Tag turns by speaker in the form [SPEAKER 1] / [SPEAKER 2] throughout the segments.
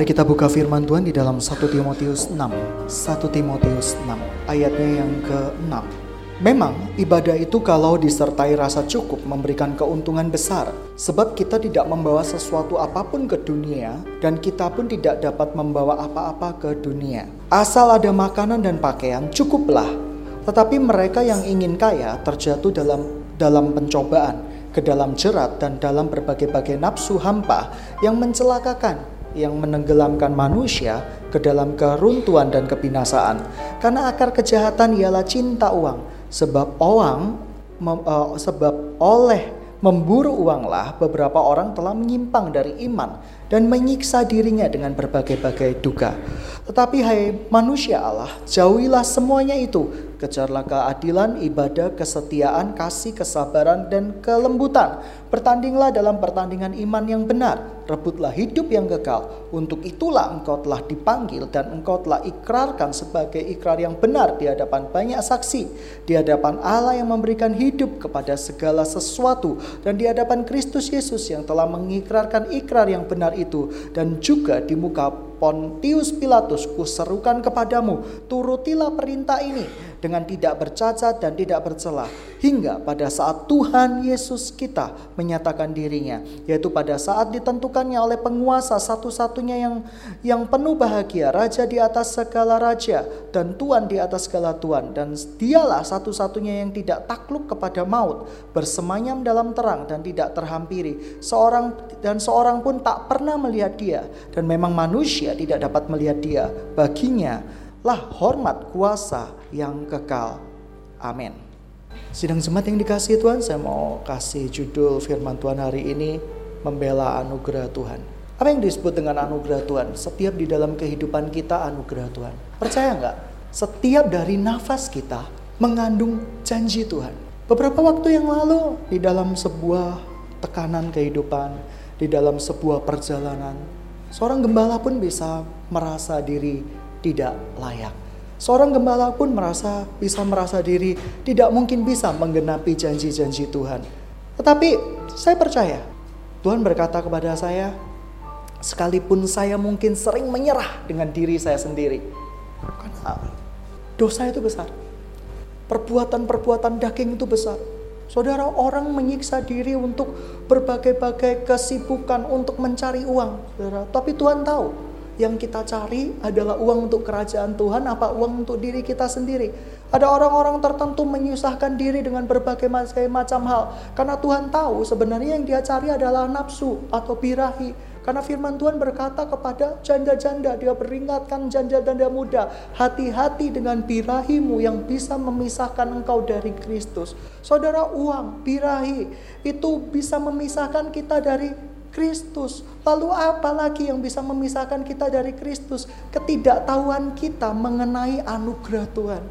[SPEAKER 1] Mari kita buka firman Tuhan di dalam 1 Timotius 6. 1 Timotius 6 ayatnya yang ke-6. Memang ibadah itu kalau disertai rasa cukup memberikan keuntungan besar sebab kita tidak membawa sesuatu apa pun ke dunia dan kita pun tidak dapat membawa apa-apa ke dunia. Asal ada makanan dan pakaian cukuplah. Tetapi mereka yang ingin kaya terjatuh dalam dalam pencobaan, ke dalam jerat dan dalam berbagai-bagai nafsu hampa yang mencelakakan yang menenggelamkan manusia ke dalam keruntuhan dan kebinasaan. Karena akar kejahatan ialah cinta uang, sebab uang uh, sebab oleh memburu uanglah beberapa orang telah menyimpang dari iman dan menyiksa dirinya dengan berbagai-bagai duga. Tetapi hai manusia Allah, jauhilah semuanya itu. Kejarlah keadilan, ibadah, kesetiaan, kasih, kesabaran, dan kelembutan. Bertandinglah dalam pertandingan iman yang benar rebutlah hidup yang kekal. Untuk itulah engkau telah dipanggil dan engkau telah ikrarkan sebagai ikrar yang benar di hadapan banyak saksi, di hadapan Allah yang memberikan hidup kepada segala sesuatu dan di hadapan Kristus Yesus yang telah mengikrarkan ikrar yang benar itu dan juga di muka Pontius Pilatus kuserukan kepadamu turutilah perintah ini dengan tidak bercacat dan tidak bercela hingga pada saat Tuhan Yesus kita menyatakan dirinya yaitu pada saat ditentukannya oleh penguasa satu-satunya yang yang penuh bahagia raja di atas segala raja dan tuan di atas segala tuan dan dialah satu-satunya yang tidak takluk kepada maut bersemayam dalam terang dan tidak terhampiri. Seorang dan seorang pun tak pernah melihat dia. Dan memang manusia tidak dapat melihat dia. Baginya lah hormat kuasa yang kekal. Amin. Sidang jemaat yang dikasih Tuhan, saya mau kasih judul firman Tuhan hari ini, membela anugerah Tuhan. Apa yang disebut dengan anugerah Tuhan? Setiap di dalam kehidupan kita anugerah Tuhan. Percaya nggak? Setiap dari nafas kita mengandung janji Tuhan. Beberapa waktu yang lalu di dalam sebuah tekanan kehidupan, di dalam sebuah perjalanan, Seorang gembala pun bisa merasa diri tidak layak. Seorang gembala pun merasa bisa merasa diri tidak mungkin bisa menggenapi janji-janji Tuhan. Tetapi saya percaya Tuhan berkata kepada saya, sekalipun saya mungkin sering menyerah dengan diri saya sendiri. Karena dosa itu besar. Perbuatan-perbuatan daging itu besar Saudara, orang menyiksa diri untuk berbagai-bagai kesibukan untuk mencari uang. Saudara, tapi Tuhan tahu yang kita cari adalah uang untuk kerajaan Tuhan, apa uang untuk diri kita sendiri. Ada orang-orang tertentu menyusahkan diri dengan berbagai macam hal karena Tuhan tahu sebenarnya yang dia cari adalah nafsu atau birahi. Karena firman Tuhan berkata kepada janda-janda, dia peringatkan janda-janda muda, hati-hati dengan birahimu yang bisa memisahkan engkau dari Kristus. Saudara, uang, birahi, itu bisa memisahkan kita dari Kristus. Lalu apa lagi yang bisa memisahkan kita dari Kristus? Ketidaktahuan kita mengenai anugerah Tuhan.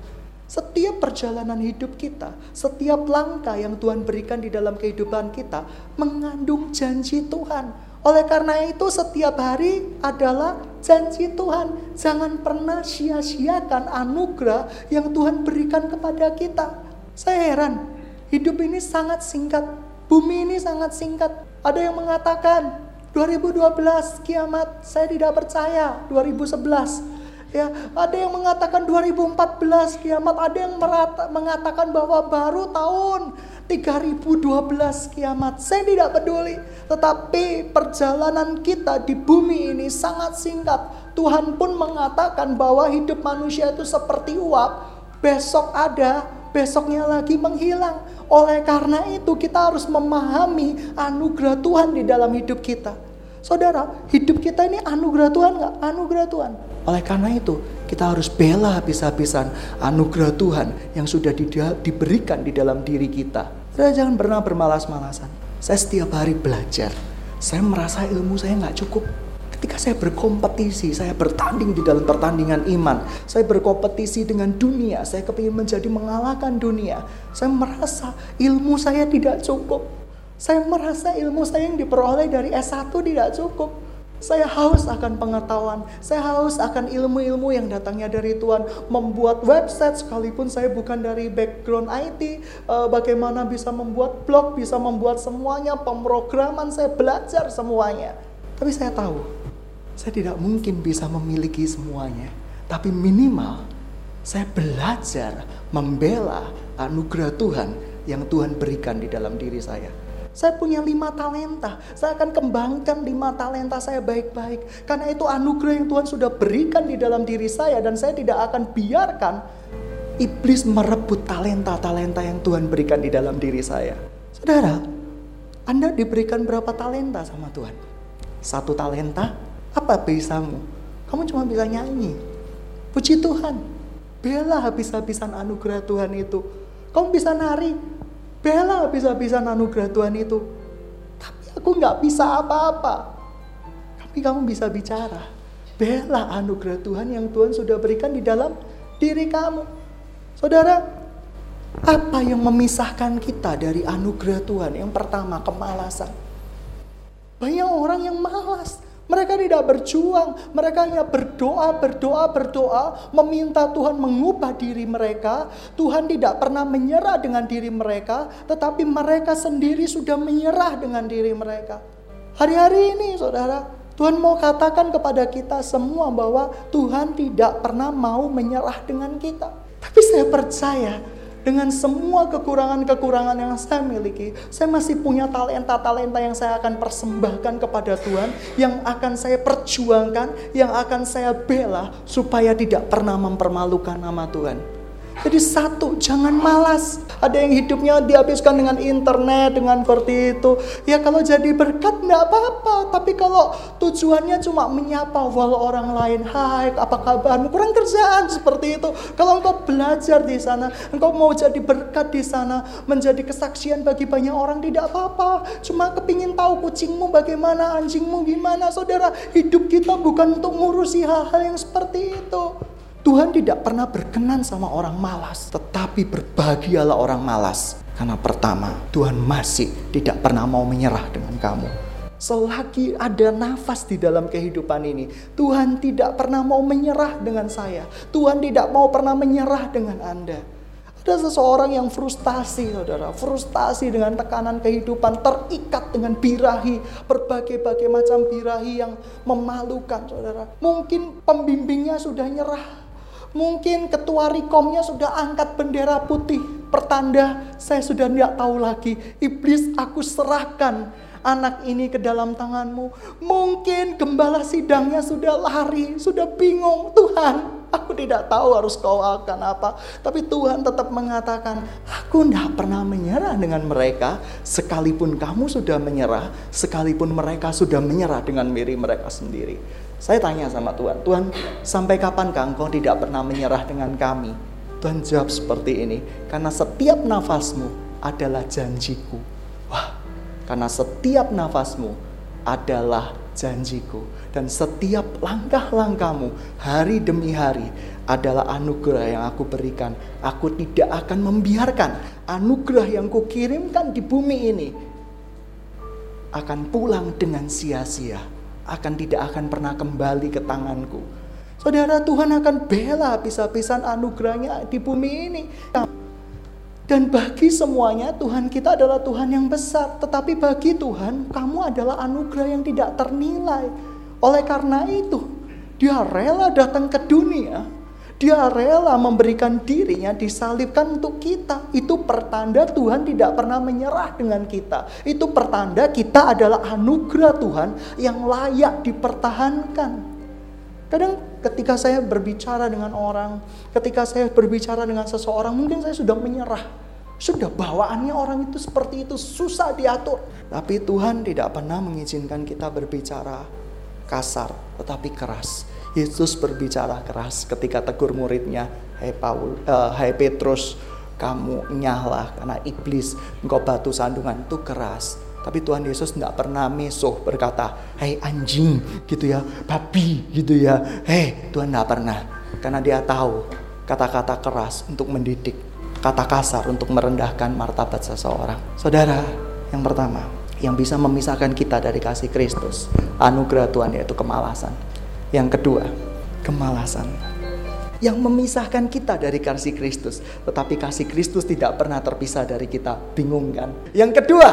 [SPEAKER 1] Setiap perjalanan hidup kita, setiap langkah yang Tuhan berikan di dalam kehidupan kita mengandung janji Tuhan. Oleh karena itu setiap hari adalah janji Tuhan. Jangan pernah sia-siakan anugerah yang Tuhan berikan kepada kita. Saya heran, hidup ini sangat singkat. Bumi ini sangat singkat. Ada yang mengatakan 2012 kiamat, saya tidak percaya 2011. Ya, ada yang mengatakan 2014 kiamat, ada yang merata, mengatakan bahwa baru tahun 3012 kiamat. Saya tidak peduli. Tetapi perjalanan kita di bumi ini sangat singkat. Tuhan pun mengatakan bahwa hidup manusia itu seperti uap. Besok ada, besoknya lagi menghilang. Oleh karena itu kita harus memahami anugerah Tuhan di dalam hidup kita. Saudara, hidup kita ini anugerah Tuhan nggak? Anugerah Tuhan. Oleh karena itu, kita harus bela habis-habisan anugerah Tuhan yang sudah diberikan di dalam diri kita. Saya jangan pernah bermalas-malasan. Saya setiap hari belajar. Saya merasa ilmu saya nggak cukup. Ketika saya berkompetisi, saya bertanding di dalam pertandingan iman. Saya berkompetisi dengan dunia. Saya kepingin menjadi mengalahkan dunia. Saya merasa ilmu saya tidak cukup. Saya merasa ilmu saya yang diperoleh dari S1 tidak cukup. Saya haus akan pengetahuan, saya haus akan ilmu-ilmu yang datangnya dari Tuhan. Membuat website sekalipun saya bukan dari background IT, eh, bagaimana bisa membuat blog, bisa membuat semuanya, pemrograman saya belajar semuanya. Tapi saya tahu, Saya tidak mungkin bisa memiliki semuanya. Tapi minimal saya belajar membela anugerah Tuhan yang Tuhan berikan di dalam diri saya. Saya punya lima talenta. Saya akan kembangkan lima talenta saya baik-baik. Karena itu anugerah yang Tuhan sudah berikan di dalam diri saya. Dan saya tidak akan biarkan iblis merebut talenta-talenta yang Tuhan berikan di dalam diri saya. Saudara, Anda diberikan berapa talenta sama Tuhan? Satu talenta? Apa bisamu? Kamu cuma bisa nyanyi. Puji Tuhan. Bela habis-habisan anugerah Tuhan itu. Kamu bisa nari, Bela habis-habisan anugerah Tuhan itu. Tapi aku nggak bisa apa-apa. Tapi kamu bisa bicara. Bela anugerah Tuhan yang Tuhan sudah berikan di dalam diri kamu. Saudara, apa yang memisahkan kita dari anugerah Tuhan? Yang pertama, kemalasan. Banyak orang yang malas. Mereka tidak berjuang, mereka hanya berdoa, berdoa, berdoa, meminta Tuhan mengubah diri mereka. Tuhan tidak pernah menyerah dengan diri mereka, tetapi mereka sendiri sudah menyerah dengan diri mereka. Hari-hari ini, saudara, Tuhan mau katakan kepada kita semua bahwa Tuhan tidak pernah mau menyerah dengan kita. Tapi saya percaya dengan semua kekurangan-kekurangan yang saya miliki, saya masih punya talenta-talenta yang saya akan persembahkan kepada Tuhan, yang akan saya perjuangkan, yang akan saya bela supaya tidak pernah mempermalukan nama Tuhan. Jadi satu, jangan malas. Ada yang hidupnya dihabiskan dengan internet, dengan seperti itu. Ya kalau jadi berkat enggak apa-apa. Tapi kalau tujuannya cuma menyapa walau orang lain. Hai, apa kabarmu? Kurang kerjaan seperti itu. Kalau engkau belajar di sana, engkau mau jadi berkat di sana, menjadi kesaksian bagi banyak orang, tidak apa-apa. Cuma kepingin tahu kucingmu bagaimana, anjingmu gimana. Saudara, hidup kita bukan untuk ngurusi hal-hal yang seperti itu. Tuhan tidak pernah berkenan sama orang malas, tetapi berbahagialah orang malas. Karena pertama, Tuhan masih tidak pernah mau menyerah dengan kamu. Selagi ada nafas di dalam kehidupan ini, Tuhan tidak pernah mau menyerah dengan saya. Tuhan tidak mau pernah menyerah dengan Anda. Ada seseorang yang frustasi, saudara, frustasi dengan tekanan kehidupan, terikat dengan birahi, berbagai-bagai macam birahi yang memalukan, saudara. Mungkin pembimbingnya sudah nyerah, Mungkin ketua Rikomnya sudah angkat bendera putih. Pertanda saya sudah tidak tahu lagi. Iblis aku serahkan anak ini ke dalam tanganmu. Mungkin gembala sidangnya sudah lari, sudah bingung. Tuhan, aku tidak tahu harus kau akan apa. Tapi Tuhan tetap mengatakan, aku tidak pernah menyerah dengan mereka. Sekalipun kamu sudah menyerah, sekalipun mereka sudah menyerah dengan miri mereka sendiri. Saya tanya sama Tuhan, Tuhan sampai kapankah engkau tidak pernah menyerah dengan kami? Tuhan jawab seperti ini, karena setiap nafasmu adalah janjiku. Wah, karena setiap nafasmu adalah janjiku. Dan setiap langkah-langkahmu hari demi hari adalah anugerah yang aku berikan. Aku tidak akan membiarkan anugerah yang kukirimkan di bumi ini akan pulang dengan sia-sia akan tidak akan pernah kembali ke tanganku. Saudara Tuhan akan bela habis-habisan anugerahnya di bumi ini. Dan bagi semuanya Tuhan kita adalah Tuhan yang besar. Tetapi bagi Tuhan kamu adalah anugerah yang tidak ternilai. Oleh karena itu dia rela datang ke dunia dia rela memberikan dirinya disalibkan untuk kita. Itu pertanda Tuhan tidak pernah menyerah dengan kita. Itu pertanda kita adalah anugerah Tuhan yang layak dipertahankan. Kadang ketika saya berbicara dengan orang, ketika saya berbicara dengan seseorang, mungkin saya sudah menyerah. Sudah bawaannya orang itu seperti itu, susah diatur. Tapi Tuhan tidak pernah mengizinkan kita berbicara kasar, tetapi keras Yesus berbicara keras ketika tegur muridnya, Hai Paul, uh, Hai Petrus, kamu nyala karena iblis, engkau batu sandungan itu keras. Tapi Tuhan Yesus tidak pernah mesuh berkata, Hai anjing gitu ya, babi gitu ya. Hei Tuhan tidak pernah. Karena dia tahu kata-kata keras untuk mendidik, kata kasar untuk merendahkan martabat seseorang. Saudara, yang pertama, yang bisa memisahkan kita dari kasih Kristus, anugerah Tuhan yaitu kemalasan. Yang kedua, kemalasan. Yang memisahkan kita dari kasih Kristus. Tetapi kasih Kristus tidak pernah terpisah dari kita. Bingung kan? Yang kedua,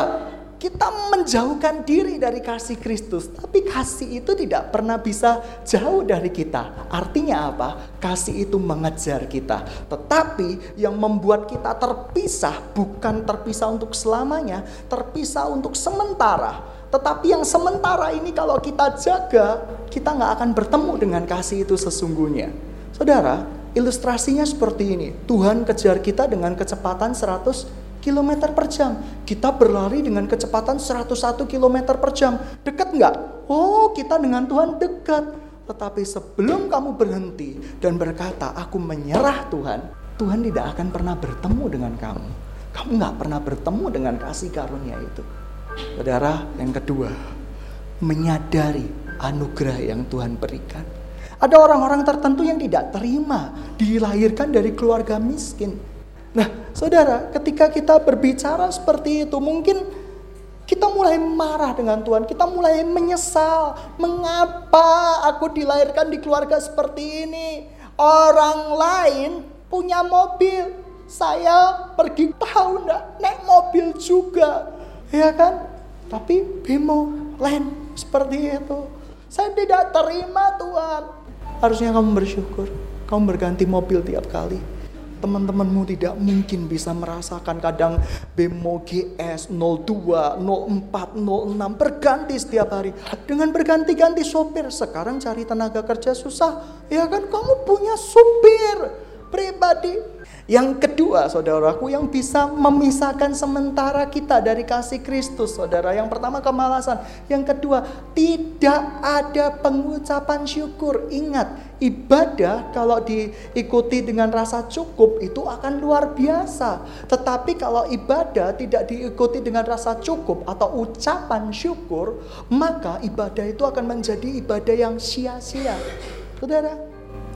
[SPEAKER 1] kita menjauhkan diri dari kasih Kristus, tapi kasih itu tidak pernah bisa jauh dari kita. Artinya apa? Kasih itu mengejar kita, tetapi yang membuat kita terpisah bukan terpisah untuk selamanya, terpisah untuk sementara. Tetapi yang sementara ini kalau kita jaga, kita nggak akan bertemu dengan kasih itu sesungguhnya. Saudara, ilustrasinya seperti ini. Tuhan kejar kita dengan kecepatan 100 km per jam. Kita berlari dengan kecepatan 101 km per jam. Dekat nggak? Oh, kita dengan Tuhan dekat. Tetapi sebelum kamu berhenti dan berkata, aku menyerah Tuhan, Tuhan tidak akan pernah bertemu dengan kamu. Kamu nggak pernah bertemu dengan kasih karunia itu. Saudara, yang kedua, menyadari anugerah yang Tuhan berikan. Ada orang-orang tertentu yang tidak terima dilahirkan dari keluarga miskin Nah, saudara, ketika kita berbicara seperti itu, mungkin kita mulai marah dengan Tuhan, kita mulai menyesal. Mengapa aku dilahirkan di keluarga seperti ini? Orang lain punya mobil, saya pergi tahu enggak naik mobil juga, ya kan? Tapi bemo lain seperti itu. Saya tidak terima Tuhan. Harusnya kamu bersyukur. Kamu berganti mobil tiap kali teman-temanmu tidak mungkin bisa merasakan kadang bemo GS 02, 04, 06 berganti setiap hari. Dengan berganti-ganti sopir, sekarang cari tenaga kerja susah. Ya kan kamu punya supir pribadi. Yang kedua, saudaraku, yang bisa memisahkan sementara kita dari kasih Kristus, saudara. Yang pertama kemalasan, yang kedua tidak ada pengucapan syukur. Ingat, ibadah kalau diikuti dengan rasa cukup itu akan luar biasa. Tetapi kalau ibadah tidak diikuti dengan rasa cukup atau ucapan syukur, maka ibadah itu akan menjadi ibadah yang sia-sia. Saudara,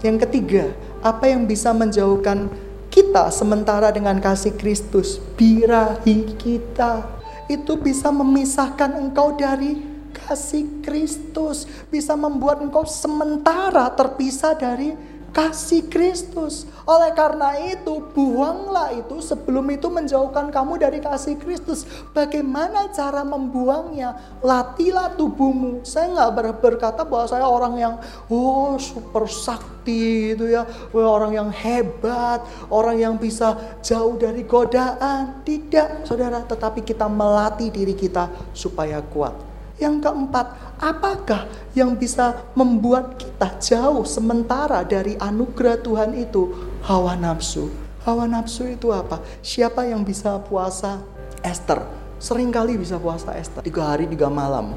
[SPEAKER 1] yang ketiga, apa yang bisa menjauhkan kita sementara dengan kasih Kristus? Birahi kita. Itu bisa memisahkan engkau dari kasih Kristus. Bisa membuat engkau sementara terpisah dari kasih Kristus. Oleh karena itu, buanglah itu sebelum itu menjauhkan kamu dari kasih Kristus. Bagaimana cara membuangnya? Latilah tubuhmu. Saya nggak berkata bahwa saya orang yang oh super sakti itu ya, orang yang hebat, orang yang bisa jauh dari godaan. Tidak, saudara. Tetapi kita melatih diri kita supaya kuat. Yang keempat, apakah yang bisa membuat kita jauh sementara dari anugerah Tuhan itu? Hawa nafsu. Hawa nafsu itu apa? Siapa yang bisa puasa Esther? Seringkali bisa puasa Esther. Tiga hari, tiga malam.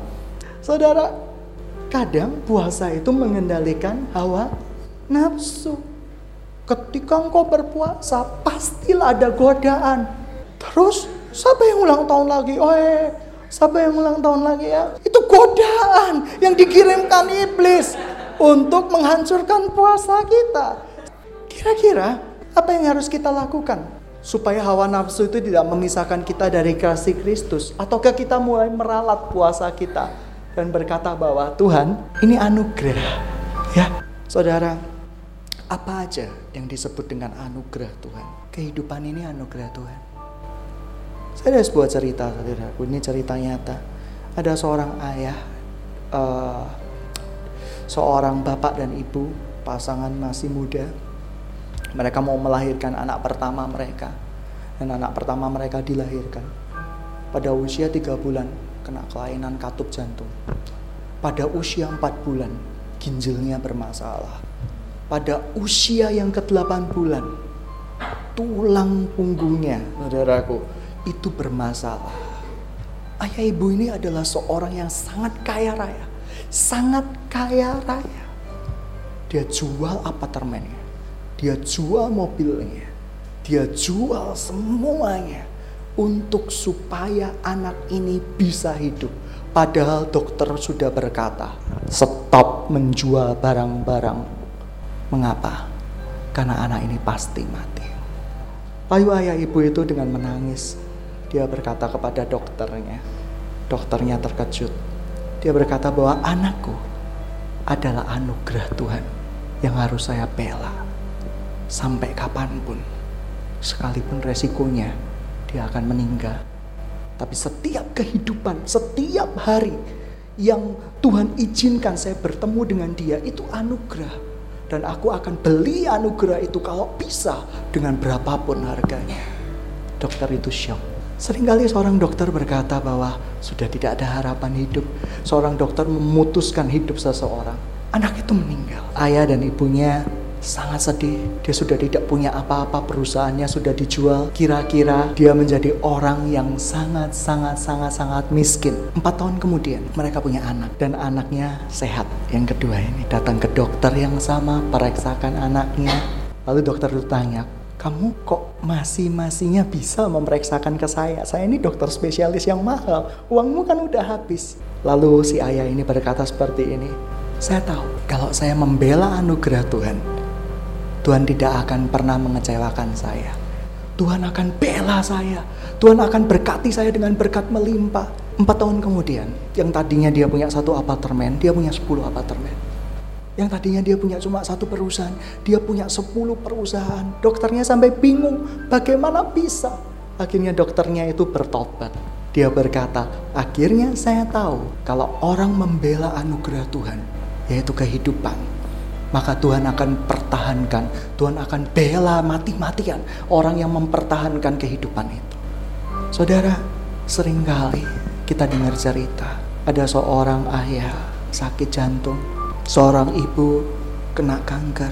[SPEAKER 1] Saudara, kadang puasa itu mengendalikan hawa nafsu. Ketika engkau berpuasa, pastilah ada godaan. Terus, siapa yang ulang tahun lagi? Oh, eh, Siapa yang ulang tahun lagi ya? Itu godaan yang dikirimkan iblis untuk menghancurkan puasa kita. Kira-kira apa yang harus kita lakukan supaya hawa nafsu itu tidak memisahkan kita dari kasih Kristus? Ataukah kita mulai meralat puasa kita dan berkata bahwa Tuhan ini anugerah. Ya, saudara, apa aja yang disebut dengan anugerah Tuhan? Kehidupan ini anugerah Tuhan. Saya ada sebuah cerita, saudaraku. Ini cerita nyata. Ada seorang ayah, uh, seorang bapak dan ibu, pasangan masih muda. Mereka mau melahirkan anak pertama mereka. Dan anak pertama mereka dilahirkan. Pada usia tiga bulan, kena kelainan katup jantung. Pada usia empat bulan, ginjalnya bermasalah. Pada usia yang ke-8 bulan, tulang punggungnya, saudaraku, itu bermasalah. Ayah ibu ini adalah seorang yang sangat kaya raya. Sangat kaya raya. Dia jual apartemennya. Dia jual mobilnya. Dia jual semuanya. Untuk supaya anak ini bisa hidup. Padahal dokter sudah berkata, stop menjual barang-barang. Mengapa? Karena anak ini pasti mati. Lalu ayah ibu itu dengan menangis dia berkata kepada dokternya. Dokternya terkejut. Dia berkata bahwa anakku adalah anugerah Tuhan yang harus saya bela sampai kapan pun. Sekalipun resikonya dia akan meninggal. Tapi setiap kehidupan, setiap hari yang Tuhan izinkan saya bertemu dengan dia itu anugerah. Dan aku akan beli anugerah itu kalau bisa dengan berapapun harganya. Dokter itu syok. Seringkali seorang dokter berkata bahwa sudah tidak ada harapan hidup. Seorang dokter memutuskan hidup seseorang. Anak itu meninggal. Ayah dan ibunya sangat sedih. Dia sudah tidak punya apa-apa, perusahaannya sudah dijual. Kira-kira dia menjadi orang yang sangat, sangat, sangat, sangat miskin. Empat tahun kemudian mereka punya anak dan anaknya sehat. Yang kedua ini datang ke dokter yang sama, periksakan anaknya. Lalu dokter itu tanya, kamu kok masih-masihnya bisa memeriksakan ke saya? Saya ini dokter spesialis yang mahal, uangmu kan udah habis. Lalu si ayah ini berkata seperti ini, saya tahu kalau saya membela anugerah Tuhan, Tuhan tidak akan pernah mengecewakan saya. Tuhan akan bela saya. Tuhan akan berkati saya dengan berkat melimpah. Empat tahun kemudian, yang tadinya dia punya satu apartemen, dia punya sepuluh apartemen. Yang tadinya dia punya cuma satu perusahaan, dia punya sepuluh perusahaan. Dokternya sampai bingung, bagaimana bisa? Akhirnya dokternya itu bertobat. Dia berkata, akhirnya saya tahu kalau orang membela anugerah Tuhan, yaitu kehidupan, maka Tuhan akan pertahankan, Tuhan akan bela mati-matian orang yang mempertahankan kehidupan itu. Saudara, sering kali kita dengar cerita, ada seorang ayah sakit jantung, seorang ibu kena kanker.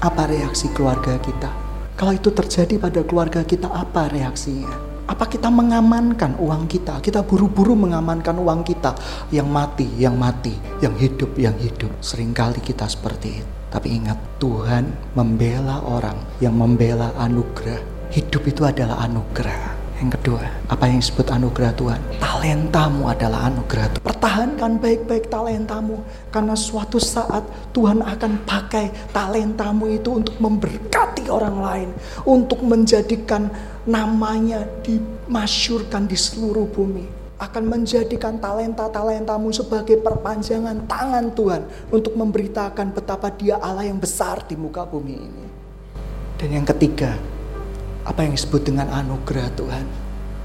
[SPEAKER 1] Apa reaksi keluarga kita? Kalau itu terjadi pada keluarga kita, apa reaksinya? Apa kita mengamankan uang kita? Kita buru-buru mengamankan uang kita. Yang mati, yang mati, yang hidup, yang hidup. Seringkali kita seperti itu. Tapi ingat, Tuhan membela orang yang membela anugerah. Hidup itu adalah anugerah. Yang kedua, apa yang disebut anugerah Tuhan? Talentamu adalah anugerah Tuhan. Pertahankan baik-baik talentamu. Karena suatu saat Tuhan akan pakai talentamu itu untuk memberkati orang lain. Untuk menjadikan namanya dimasyurkan di seluruh bumi. Akan menjadikan talenta-talentamu sebagai perpanjangan tangan Tuhan. Untuk memberitakan betapa dia Allah yang besar di muka bumi ini. Dan yang ketiga, apa yang disebut dengan anugerah Tuhan.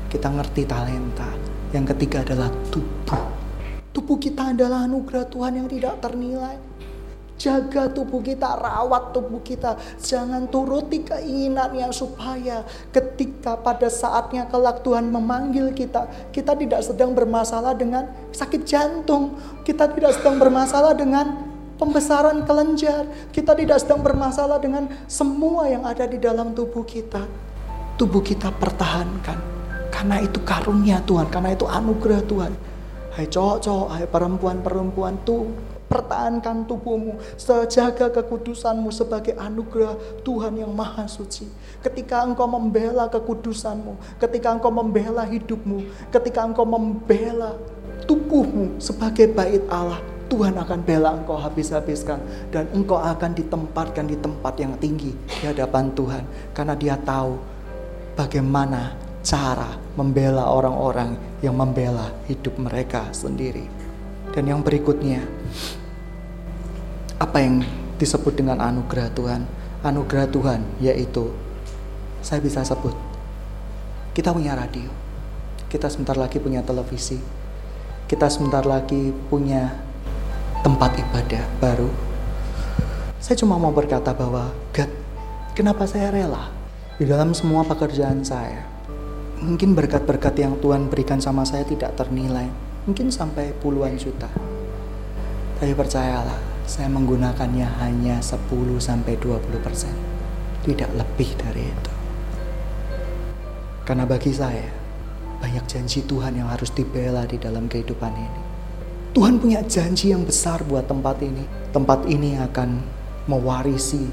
[SPEAKER 1] Kita ngerti talenta. Yang ketiga adalah tubuh. Tubuh kita adalah anugerah Tuhan yang tidak ternilai. Jaga tubuh kita, rawat tubuh kita. Jangan turuti keinginannya supaya ketika pada saatnya kelak Tuhan memanggil kita, kita tidak sedang bermasalah dengan sakit jantung. Kita tidak sedang bermasalah dengan pembesaran kelenjar. Kita tidak sedang bermasalah dengan semua yang ada di dalam tubuh kita tubuh kita pertahankan. Karena itu karunia Tuhan, karena itu anugerah Tuhan. Hai cowok-cowok, hai perempuan-perempuan tuh pertahankan tubuhmu, sejaga kekudusanmu sebagai anugerah Tuhan yang maha suci. Ketika engkau membela kekudusanmu, ketika engkau membela hidupmu, ketika engkau membela tubuhmu sebagai bait Allah, Tuhan akan bela engkau habis-habiskan dan engkau akan ditempatkan di tempat yang tinggi di hadapan Tuhan karena dia tahu bagaimana cara membela orang-orang yang membela hidup mereka sendiri. Dan yang berikutnya, apa yang disebut dengan anugerah Tuhan? Anugerah Tuhan yaitu saya bisa sebut kita punya radio, kita sebentar lagi punya televisi, kita sebentar lagi punya tempat ibadah baru. Saya cuma mau berkata bahwa God, kenapa saya rela di dalam semua pekerjaan saya. Mungkin berkat-berkat yang Tuhan berikan sama saya tidak ternilai, mungkin sampai puluhan juta. Tapi percayalah, saya menggunakannya hanya 10 sampai 20 persen. Tidak lebih dari itu. Karena bagi saya, banyak janji Tuhan yang harus dibela di dalam kehidupan ini. Tuhan punya janji yang besar buat tempat ini. Tempat ini akan mewarisi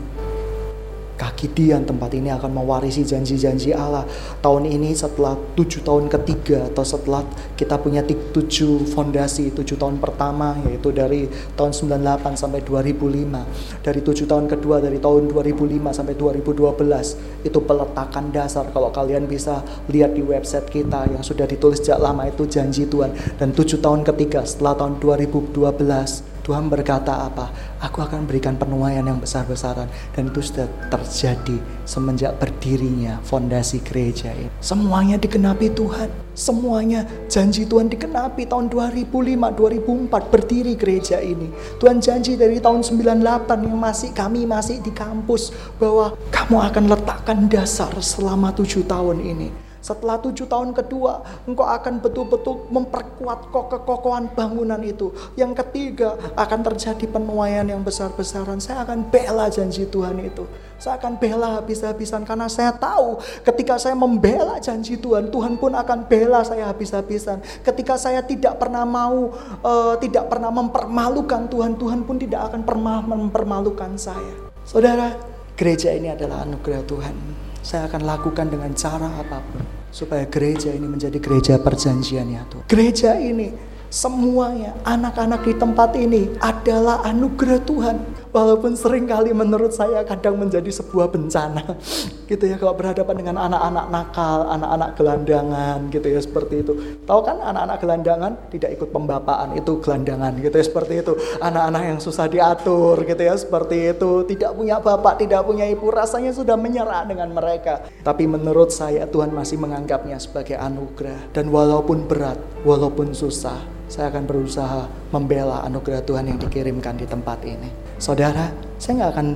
[SPEAKER 1] kaki Dian tempat ini akan mewarisi janji-janji Allah. Tahun ini setelah tujuh tahun ketiga atau setelah kita punya tujuh fondasi, tujuh tahun pertama yaitu dari tahun 98 sampai 2005. Dari tujuh tahun kedua dari tahun 2005 sampai 2012 itu peletakan dasar kalau kalian bisa lihat di website kita yang sudah ditulis sejak lama itu janji Tuhan. Dan tujuh tahun ketiga setelah tahun 2012 Tuhan berkata apa? Aku akan berikan penuaian yang besar-besaran dan itu sudah terjadi semenjak berdirinya fondasi gereja ini. Semuanya digenapi Tuhan. Semuanya janji Tuhan digenapi tahun 2005, 2004 berdiri gereja ini. Tuhan janji dari tahun 98 yang masih kami masih di kampus bahwa kamu akan letakkan dasar selama tujuh tahun ini setelah tujuh tahun kedua, engkau akan betul-betul memperkuat kekokohan bangunan itu. Yang ketiga, akan terjadi penuaian yang besar-besaran. Saya akan bela janji Tuhan itu. Saya akan bela habis-habisan karena saya tahu ketika saya membela janji Tuhan, Tuhan pun akan bela saya habis-habisan. Ketika saya tidak pernah mau, uh, tidak pernah mempermalukan Tuhan, Tuhan pun tidak akan pernah mempermalukan saya. Saudara, gereja ini adalah anugerah Tuhan. Saya akan lakukan dengan cara apa pun supaya gereja ini menjadi gereja perjanjian ya Tuhan. Gereja ini semuanya anak-anak di tempat ini adalah anugerah Tuhan walaupun sering kali menurut saya kadang menjadi sebuah bencana gitu ya kalau berhadapan dengan anak-anak nakal, anak-anak gelandangan gitu ya seperti itu. Tahu kan anak-anak gelandangan tidak ikut pembapaan itu gelandangan gitu ya seperti itu. Anak-anak yang susah diatur gitu ya seperti itu, tidak punya bapak, tidak punya ibu, rasanya sudah menyerah dengan mereka. Tapi menurut saya Tuhan masih menganggapnya sebagai anugerah dan walaupun berat, walaupun susah, saya akan berusaha membela anugerah Tuhan yang dikirimkan di tempat ini. Saudara, saya nggak akan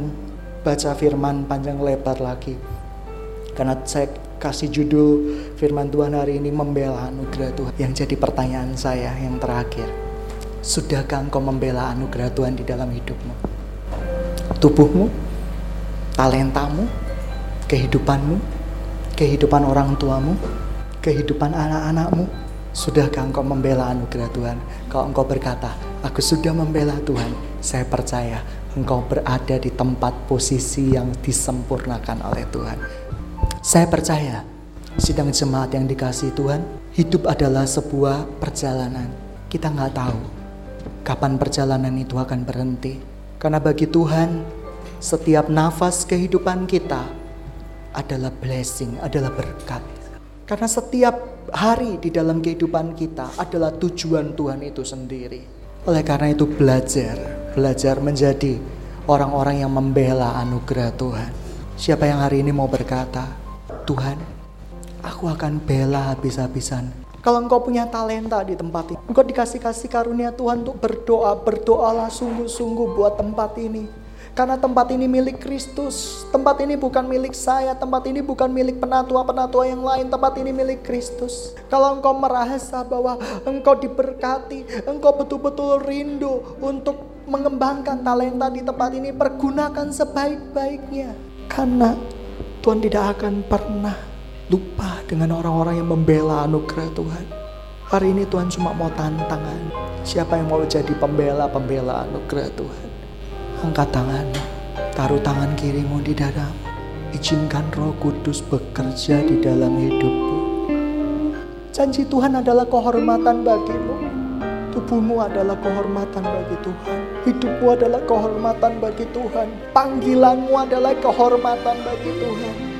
[SPEAKER 1] baca firman panjang lebar lagi. Karena saya kasih judul firman Tuhan hari ini membela anugerah Tuhan. Yang jadi pertanyaan saya yang terakhir. Sudahkah engkau membela anugerah Tuhan di dalam hidupmu? Tubuhmu, talentamu, kehidupanmu, kehidupan orang tuamu, kehidupan anak-anakmu, Sudahkah engkau membela anugerah Tuhan? Kalau engkau berkata, aku sudah membela Tuhan, saya percaya engkau berada di tempat posisi yang disempurnakan oleh Tuhan. Saya percaya, sidang jemaat yang dikasih Tuhan, hidup adalah sebuah perjalanan. Kita nggak tahu kapan perjalanan itu akan berhenti. Karena bagi Tuhan, setiap nafas kehidupan kita adalah blessing, adalah berkat. Karena setiap hari di dalam kehidupan kita adalah tujuan Tuhan itu sendiri. Oleh karena itu belajar, belajar menjadi orang-orang yang membela anugerah Tuhan. Siapa yang hari ini mau berkata, Tuhan, aku akan bela habis-habisan. Kalau engkau punya talenta di tempat ini, engkau dikasih-kasih karunia Tuhan untuk berdoa, berdoalah sungguh-sungguh buat tempat ini karena tempat ini milik Kristus. Tempat ini bukan milik saya. Tempat ini bukan milik penatua-penatua yang lain. Tempat ini milik Kristus. Kalau engkau merasa bahwa engkau diberkati. Engkau betul-betul rindu untuk mengembangkan talenta di tempat ini. Pergunakan sebaik-baiknya. Karena Tuhan tidak akan pernah lupa dengan orang-orang yang membela anugerah Tuhan. Hari ini Tuhan cuma mau tantangan. Siapa yang mau jadi pembela-pembela anugerah Tuhan? Angkat tanganmu, taruh tangan kirimu di dadamu. Izinkan roh kudus bekerja di dalam hidupmu. Janji Tuhan adalah kehormatan bagimu. Tubuhmu adalah kehormatan bagi Tuhan. Hidupmu adalah kehormatan bagi Tuhan. Panggilanmu adalah kehormatan bagi Tuhan.